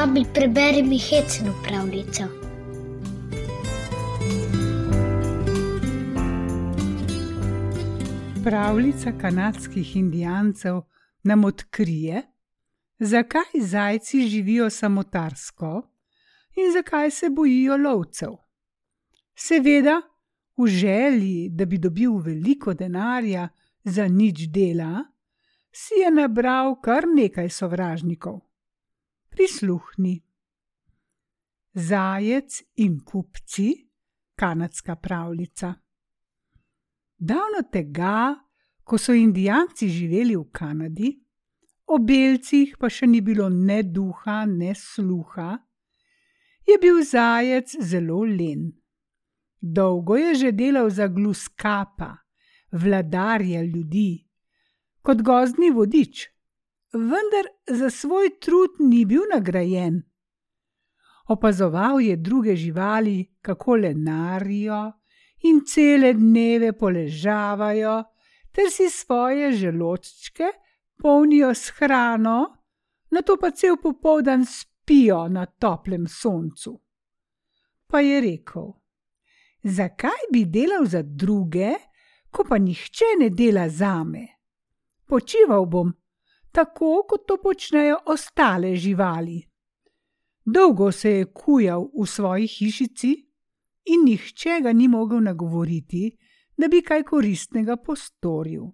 Babi, preberi mi hecno pravljico. Pravljica kanadskih indijancev nam odkrije, zakaj zajci živijo samotarsko in zakaj se bojijo lovcev. Seveda, v želji, da bi dobil veliko denarja za nič dela, si je nabral kar nekaj sovražnikov. Prisluhni. Zajec in kupci, kanadska pravljica. Davno tega, ko so Indijanci živeli v Kanadi, o belcih pa še ni bilo ne duha, ne sluha, je bil zajec zelo len. Dolgo je že delal za gluskapa, vladarja ljudi, kot gozdni vodič, vendar za svoj trud ni bil nagrajen. Opazoval je druge živali, kako lenarijo in cele dneve poležavajo, ter si svoje želodčke polnijo s hrano, na to pa cel popoldan spijo na toplem soncu. Pa je rekel: Zakaj bi delal za druge, ko pa nihče ne dela zame? Počival bom, tako kot to počnejo ostale živali. Dolgo se je kujal v svoji hišici in nihče ga ni mogel nagovoriti, da bi kaj koristnega postoril.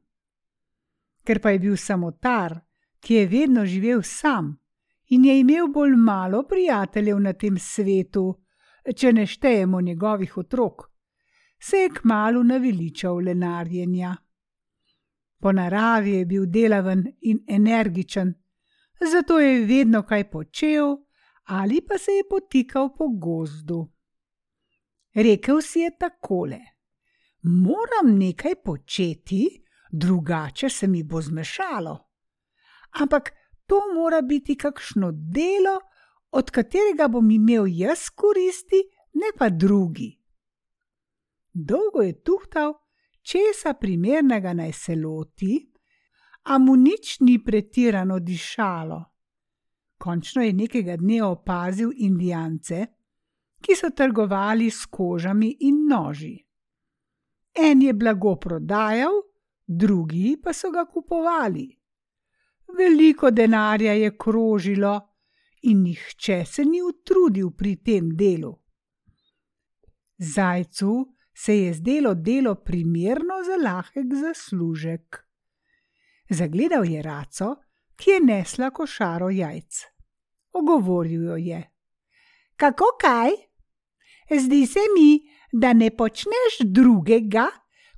Ker pa je bil samotar, ki je vedno živel sam in je imel bolj malo prijateljev na tem svetu, če ne štejemo njegovih otrok, se je kmalo naveličal lenarjenja. Po naravi je bil delaven in energičen, zato je vedno kaj počel ali pa se je potikal po gozdu. Rekel si je takole: Moram nekaj početi, drugače se mi bo zmešalo. Ampak to mora biti kakšno delo, od katerega bom imel jaz koristi, ne pa drugi. Dolgo je tuhtal, česa primernega naj se loti, a mu nič ni pretirano dišalo. Končno je nekega dne opazil Indijance, ki so trgovali s kožami in noži. En je blago prodajal, drugi pa so ga kupovali. Veliko denarja je krožilo in nihče se ni utrudil pri tem delu. Zajcu se je zdelo delo primerno za lahek zaslužek. Zagledal je raco, ki je nesla košaro jajc. Ogovoril jo je: Kako kaj? Zdi se mi, da ne počneš drugega,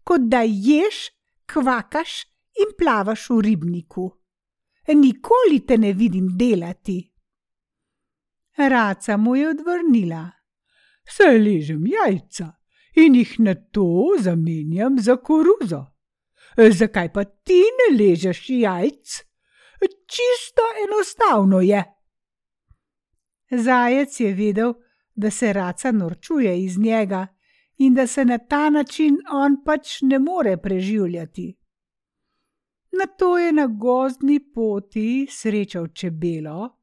kot da ješ, kvakaš in plavaš v ribniku. Nikoli te ne vidim delati. Raca mu je odvrnila: Se ležem jajca in jih na to zamenjam za koruzo. Zakaj pa ti ne ležeš jajc? Čisto enostavno je. Zajec je vedel, da se raca norčuje iz njega in da se na ta način on pač ne more preživljati. Na to je na gozdni poti srečal čebelo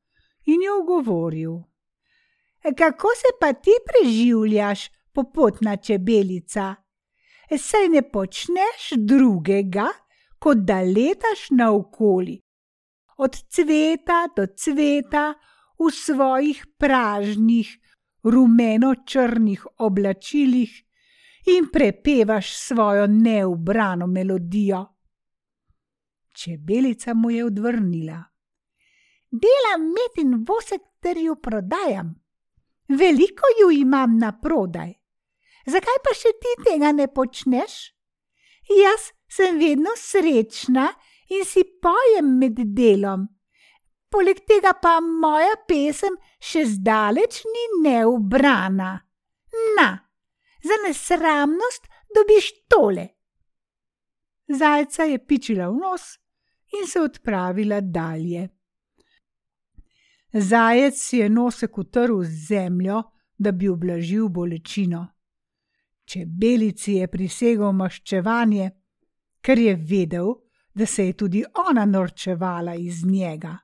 in jo govoril: Kako se pa ti preživljaš, popotna čebelica? Saj ne počneš drugega, kot da letaš naokoli, od cveta do cveta v svojih pražnih, rumeno-črnih oblačilih in prepevaš svojo neubrano melodijo. Čebelica mu je odvrnila: Delam med in vosek ter ju prodajam. Veliko ju imam na prodaj. Zakaj pa še ti tega ne počneš? Jaz sem vedno srečna in si pojem med delom. Poleg tega pa moja pesem še zdaleč ni neubrana. Na, za nesramnost dobiš tole. Zajca je pičila v nos in se odpravila dalje. Zajec si je nosek utrl z zemljo, da bi ublažil bolečino. Čebelici je prisegel maščevanje, ker je vedel, da se je tudi ona norčevala iz njega.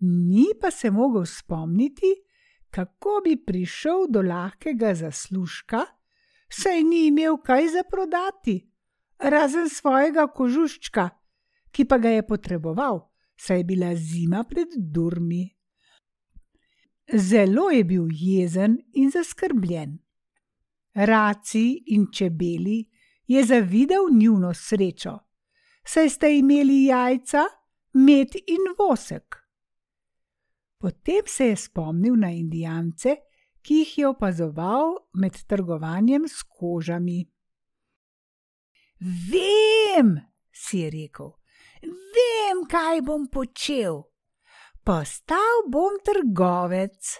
Ni pa se mogel spomniti, kako bi prišel do lahkega zaslužka, saj ni imel kaj za prodati, razen svojega kožuščka, ki pa ga je potreboval, saj je bila zima pred durmi. Zelo je bil jezen in zaskrbljen. Raci in čebeli je zavidal njuno srečo, saj sta imeli jajca, med in vosek. Potem se je spomnil na indijance, ki jih je opazoval med trgovanjem s kožami. Vem, si je rekel, vem, kaj bom počel. Postal bom trgovec.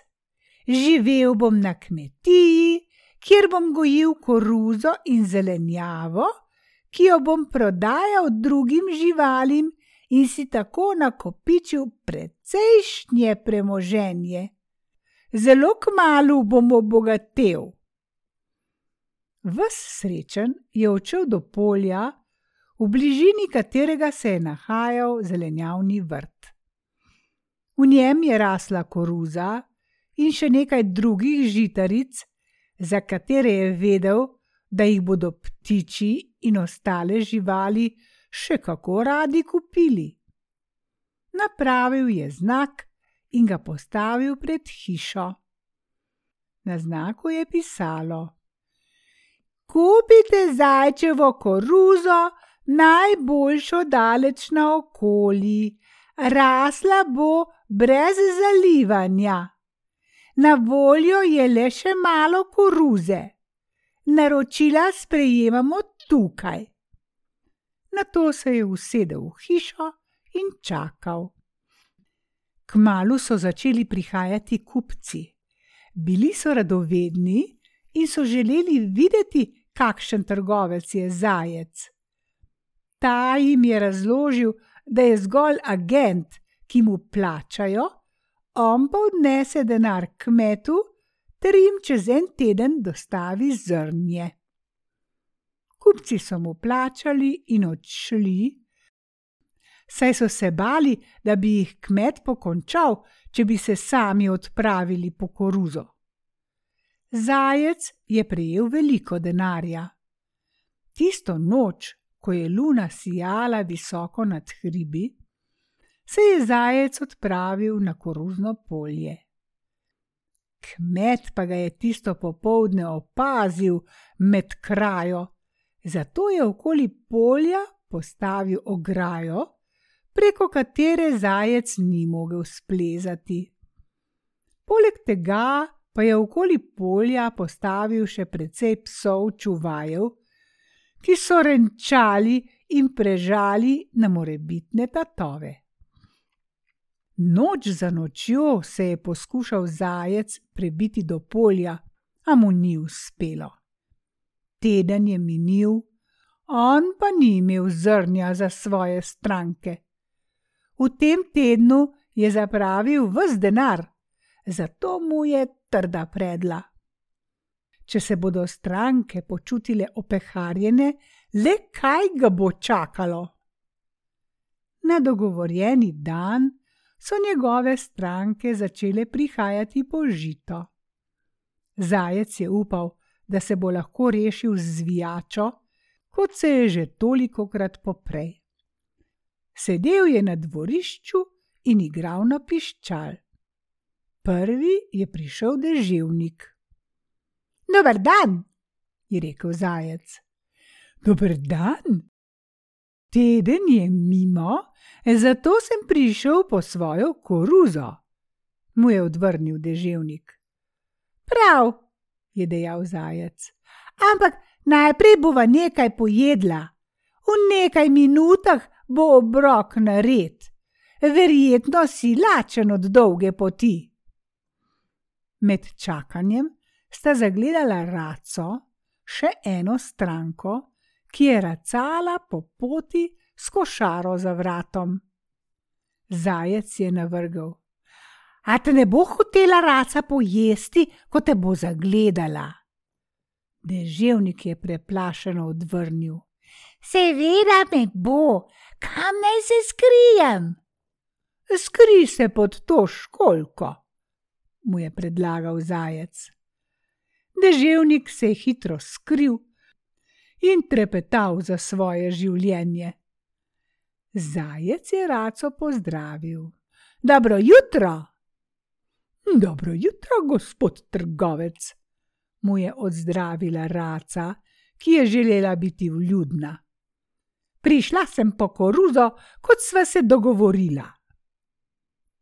Živel bom na kmetiji, kjer bom gojil koruzo in zelenjavo, ki jo bom prodajal drugim živalim in si tako nakopičil precejšnje premoženje. Zelo kmalo bom obogatel. Ves srečen je odšel do polja, v bližini katerega se je nahajal zelenjavni vrt. V njem je rasla koruza in še nekaj drugih žitaric, za katere je vedel, da jih bodo ptiči in ostale živali še kako radi kupili. Napravil je znak in ga postavil pred hišo. Na znaku je pisalo: Kupite zajčevo koruzo, najboljšo daleč na okoli, rasla bo brez zalivanja. Na voljo je le še malo koruze. Naročila sprejemamo tukaj. Na to se je usedel v hišo in čakal. Kmalu so začeli prihajati kupci. Bili so radovedni in so želeli videti, kakšen trgovec je zajec. Ta jim je razložil, da je zgolj agent, ki mu plačajo on pa odnese denar kmetu, ter jim čez en teden dostavi zrnje. Kupci so mu plačali in odšli, saj so se bali, da bi jih kmet pokončal, če bi se sami odpravili po koruzo. Zajec je prejel veliko denarja. Tisto noč, ko je luna sijala visoko nad hribi, se je zajec odpravil na koruzno polje. Kmet pa ga je tisto popovdne opazil med krajo, zato je okoli polja postavil ograjo, preko katere zajec ni mogel splezati. Poleg tega pa je okoli polja postavil še precej psov čuvajev, ki so renčali in prežali na morebitne tatove. Noč za nočjo se je poskušal zajec prebiti do polja, a mu ni uspelo. Teden je minil, on pa ni imel zrnja za svoje stranke. V tem tednu je zapravil vse denar, zato mu je trda predla. Če se bodo stranke počutile opeharjene, le kaj ga bo čakalo? Na dogovorjeni dan so njegove stranke začele prihajati po žito. Zajec je upal, da se bo lahko rešil z zvijačo, kot se je že toliko krat poprej. Sedel je na dvorišču in igral na piščal. Prvi je prišel deževnik. Dober dan, je rekel zajec. Dober dan. Teden je mimo, zato sem prišel po svojo koruzo, mu je odvrnil deževnik. Prav, je dejal zajec, ampak najprej bova nekaj pojedla. V nekaj minutah bo obrok nared, verjetno si lačen od dolge poti. Med čakanjem sta zagledala raco, še eno stranko, ki je racala po poti s košaro za vratom. Zajec je navrgel: A te ne bo hotela raca pojesti, ko te bo zagledala? Deževnik je preplašeno odvrnil: Seveda me bo, kam naj se skrijem? Skri se pod to školko, mu je predlagal zajec. Deževnik se je hitro skril in trepetal za svoje življenje. Zajec je raco pozdravil. Dobro jutro! Dobro jutro, gospod trgovec, mu je odzdravila raca, ki je želela biti vljudna. Prišla sem po koruzo, kot sva se dogovorila.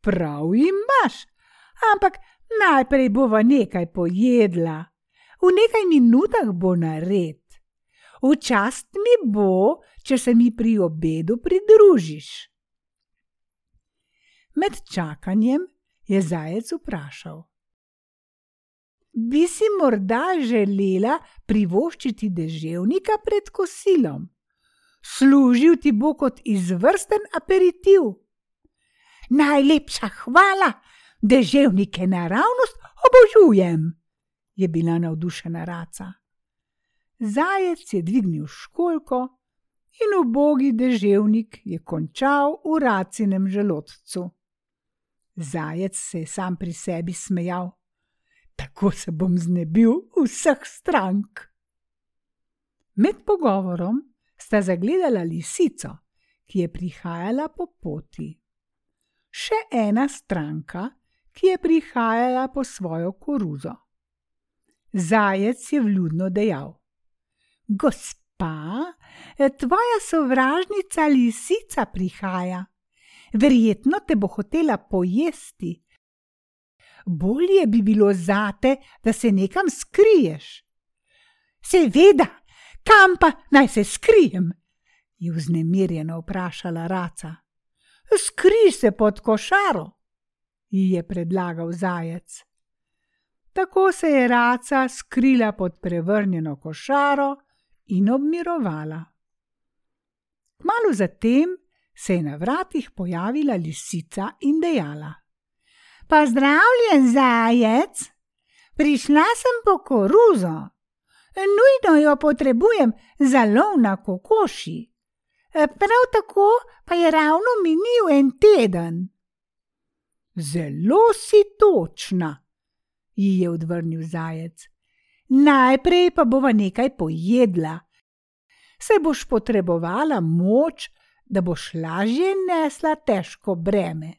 Prav imaš, ampak najprej bova nekaj pojedla, v nekaj minutah bo nared. V čast mi bo, če se mi pri obedu pridružiš. Med čakanjem je zajec vprašal: Bi si morda želela privoščiti deževnika pred kosilom? Služil ti bo kot izvrsten aperitiv. Najlepša hvala, deževnike naravnost obožujem, je bila navdušena raca. Zajec je dvignil školko in ubogi deževnik je končal v racinem želodcu. Zajec se je sam pri sebi smejal, tako se bom znebil vseh strank. Med pogovorom sta zagledala lisico, ki je prihajala po poti. Še ena stranka, ki je prihajala po svojo koruzo. Zajec je vljudno dejal: Gospa, tvoja sovražnica lisica prihaja. Verjetno te bo hotela pojesti. Bolje bi bilo zate, da se nekam skriješ. Seveda, kam pa naj se skrijem? je vznemirjeno vprašala raca. Skri se pod košaro, ji je predlagal zajec. Tako se je raca skrila pod prevrnjeno košaro in obmirovala. Kmalu zatem se je na vratih pojavila lisica in dejala: Pozdravljen, zajec! Prišla sem po koruzo. Nujno jo potrebujem za lov na kokoši. Prav tako pa je ravno minil en teden. Zelo si točna, ji je odvrnil zajec. Najprej pa bova nekaj pojedla. Se boš potrebovala moč, da boš lažje nesla težko breme.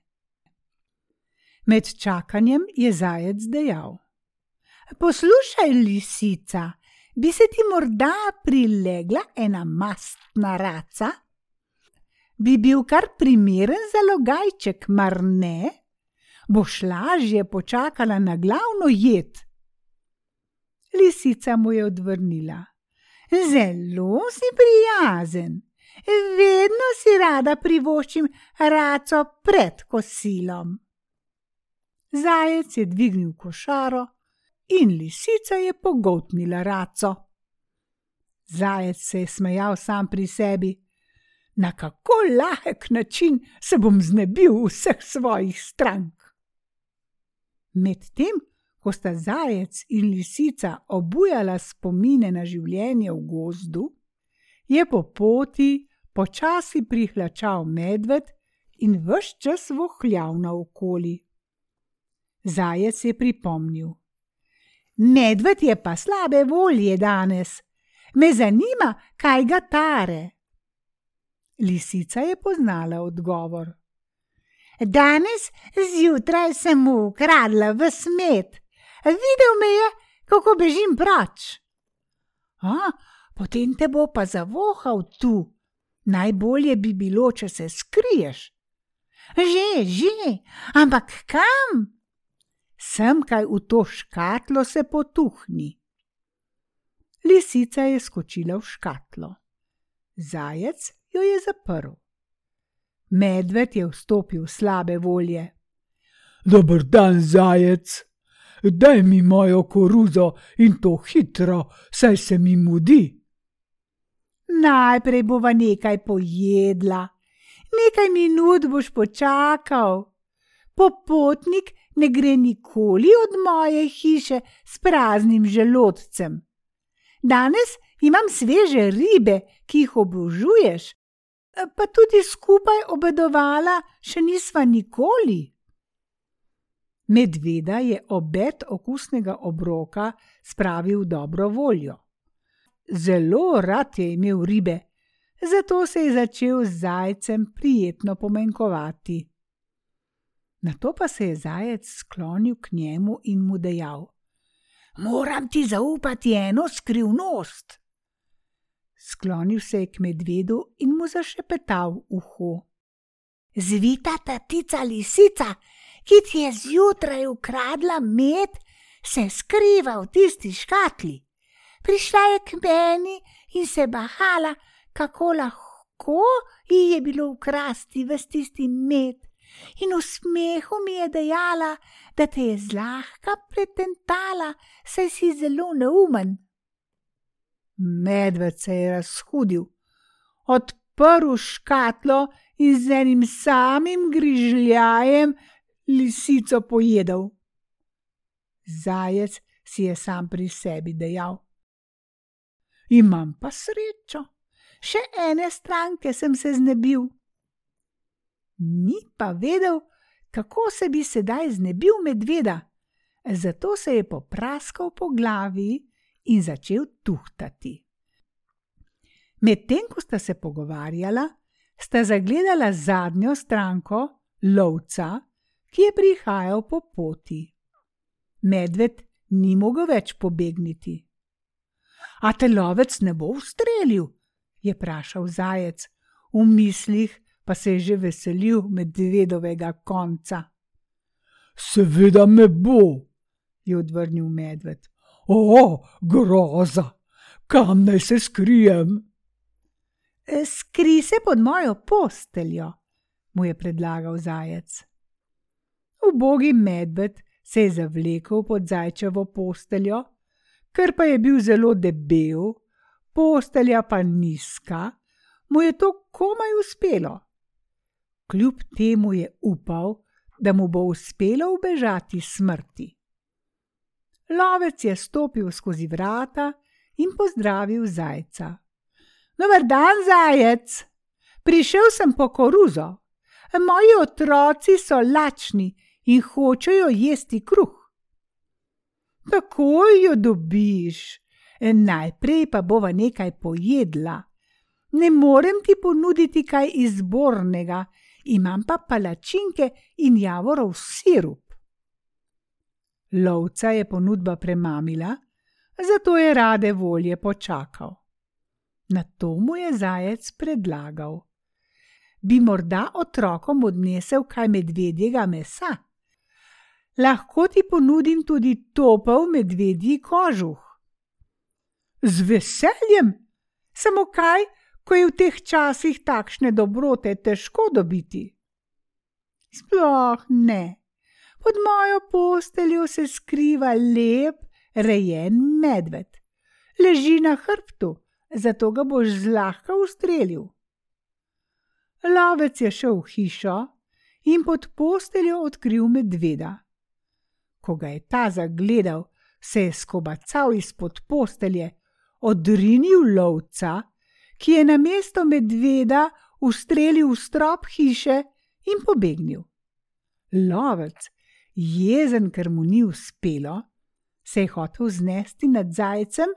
Med čakanjem je zajec dejal: Poslušaj, lisica, bi se ti morda prilegla ena mastna raca? Bi bil kar primeren za logajček, mar ne? Boš lažje počakala na glavno jed. Lisica mu je odvrnila: Zelo si prijazen, vedno si rada privoščim raco pred kosilom. Zajec je dvignil košaro in lisica je pogotnila raco. Zajec se je smejal sam pri sebi. Na kako lahek način se bom znebil vseh svojih strank. Medtem ko sta zajec in lisica obujala spomine na življenje v gozdu, je po poti počasi prihlačal medved in vse čas vohljal naokoli. Zajec je pripomnil: Medved je pa slabe volje danes, me zanima, kaj ga tare. Lisica je poznala odgovor. Danes zjutraj sem mu ukradla v smet, videl me je, kako bežim proč. A, potem te bo pa zavohal tu. Najbolje bi bilo, če se skriješ. Že, že, ampak kam? Sem kaj v to škatlo se potuhni. Lisica je skočila v škatlo. Zajec jo je zaprl. Medved je vstopil slabe volje. Dobr dan, zajec, daj mi mojo koruzo in to hitro, saj se mi mudi. Najprej bova nekaj pojedla, nekaj minut boš počakal. Popotnik ne gre nikoli od moje hiše s praznim želodcem. Danes imam sveže ribe, ki jih obožuješ, Pa tudi skupaj obedovala še nisva nikoli. Medveda je obet okusnega obroka spravil v dobro voljo. Zelo rad je imel ribe, zato se je začel z zajcem prijetno pomenkovati. Nato pa se je zajec sklonil k njemu in mu dejal: Moram ti zaupati eno skrivnost. Sklonil se je k medvedu in mu zašepetal v uho. Zvita ta tica lisica, ki ti je zjutraj ukradla med, se skriva v tisti škatli. Prišla je k meni in se bahala, kako lahko ji je bilo ukrasti v tisti med. In v smehu mi je dejala, da te je zlahka pretentala, saj si zelo neumen. Medved se je razhudil, odprl škatlo in z enim samim grižljajem lisico pojedel. Zajec si je sam pri sebi dejal: Imam pa srečo, še ene stranke sem se znebil. Ni pa vedel, kako se bi sedaj znebil medveda, zato se je popraskal po glavi in začel tuhtati. Medtem ko sta se pogovarjala, sta zagledala zadnjo stranko, lovca, ki je prihajal po poti. Medved ni mogel več pobegniti. A te lovec ne bo ustrelil? je vprašal zajec, v mislih pa se je že veselil medvedovega konca. Seveda me bo, je odvrnil medved. O, groza, kam naj se skrijem? Skri se pod mojo posteljo, mu je predlagal zajec. Ubogi medved se je zavlekel pod zajčevo posteljo, ker pa je bil zelo debel, postelja pa nizka, mu je to komaj uspelo. Kljub temu je upal, da mu bo uspelo ubežati smrti. Lovec je stopil skozi vrata in pozdravil zajca. Dober dan, zajec! Prišel sem po koruzo. Moji otroci so lačni in hočejo jesti kruh. Takoj jo dobiš, najprej pa bova nekaj pojedla. Ne morem ti ponuditi kaj izbornega, imam pa palačinke in javorov sirup. Lovca je ponudba premamila, zato je rade volje počakal. Na to mu je zajec predlagal: Bi morda otrokom odnesel kaj medvedjega mesa? Lahko ti ponudim tudi topel medvedji kožuh. Z veseljem, samo kaj, ko je v teh časih takšne dobrote težko dobiti. Sploh ne. Pod mojo posteljo se skriva lep, rejen medved. Leži na hrbtu, zato ga boš zlahka ustrelil. Lovec je šel v hišo in pod posteljo odkril medveda. Ko ga je ta zagledal, se je skobacal izpod postelje, odrinil lovca, ki je na mesto medveda ustrelil v strop hiše in pobegnil. Lovec jezen, ker mu ni uspelo, se je hotel znesti nad zajcem,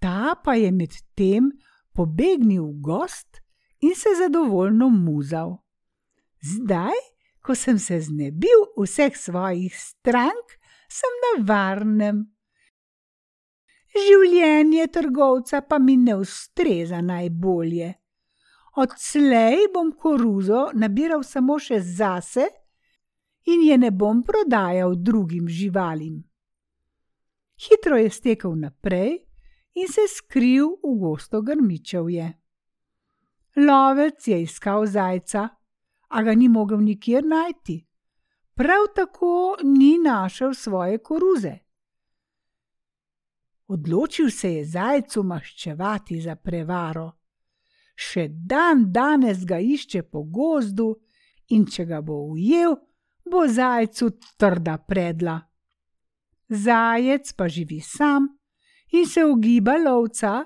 ta pa je medtem pobegnil gost in se zadovoljno muzal. Zdaj, ko sem se znebil vseh svojih strank, sem na varnem. Življenje trgovca pa mi ne ustreza najbolje. Odslej bom koruzo nabiral samo še zase in je ne bom prodajal drugim živalim. Hitro je stekel naprej in se skril v gosto grmičevje. Lovec je iskal zajca, a ga ni mogel nikjer najti. Prav tako ni našel svoje koruze. Odločil se je zajcu maščevati za prevaro. Še dan danes ga išče po gozdu, in če ga bo ujel, bo zajcu trda predla. Zajec pa živi sam in se ogiba lovca,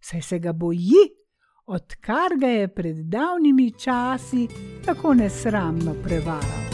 saj se ga boji, odkar ga je pred davnimi časi tako nesramno prevaral.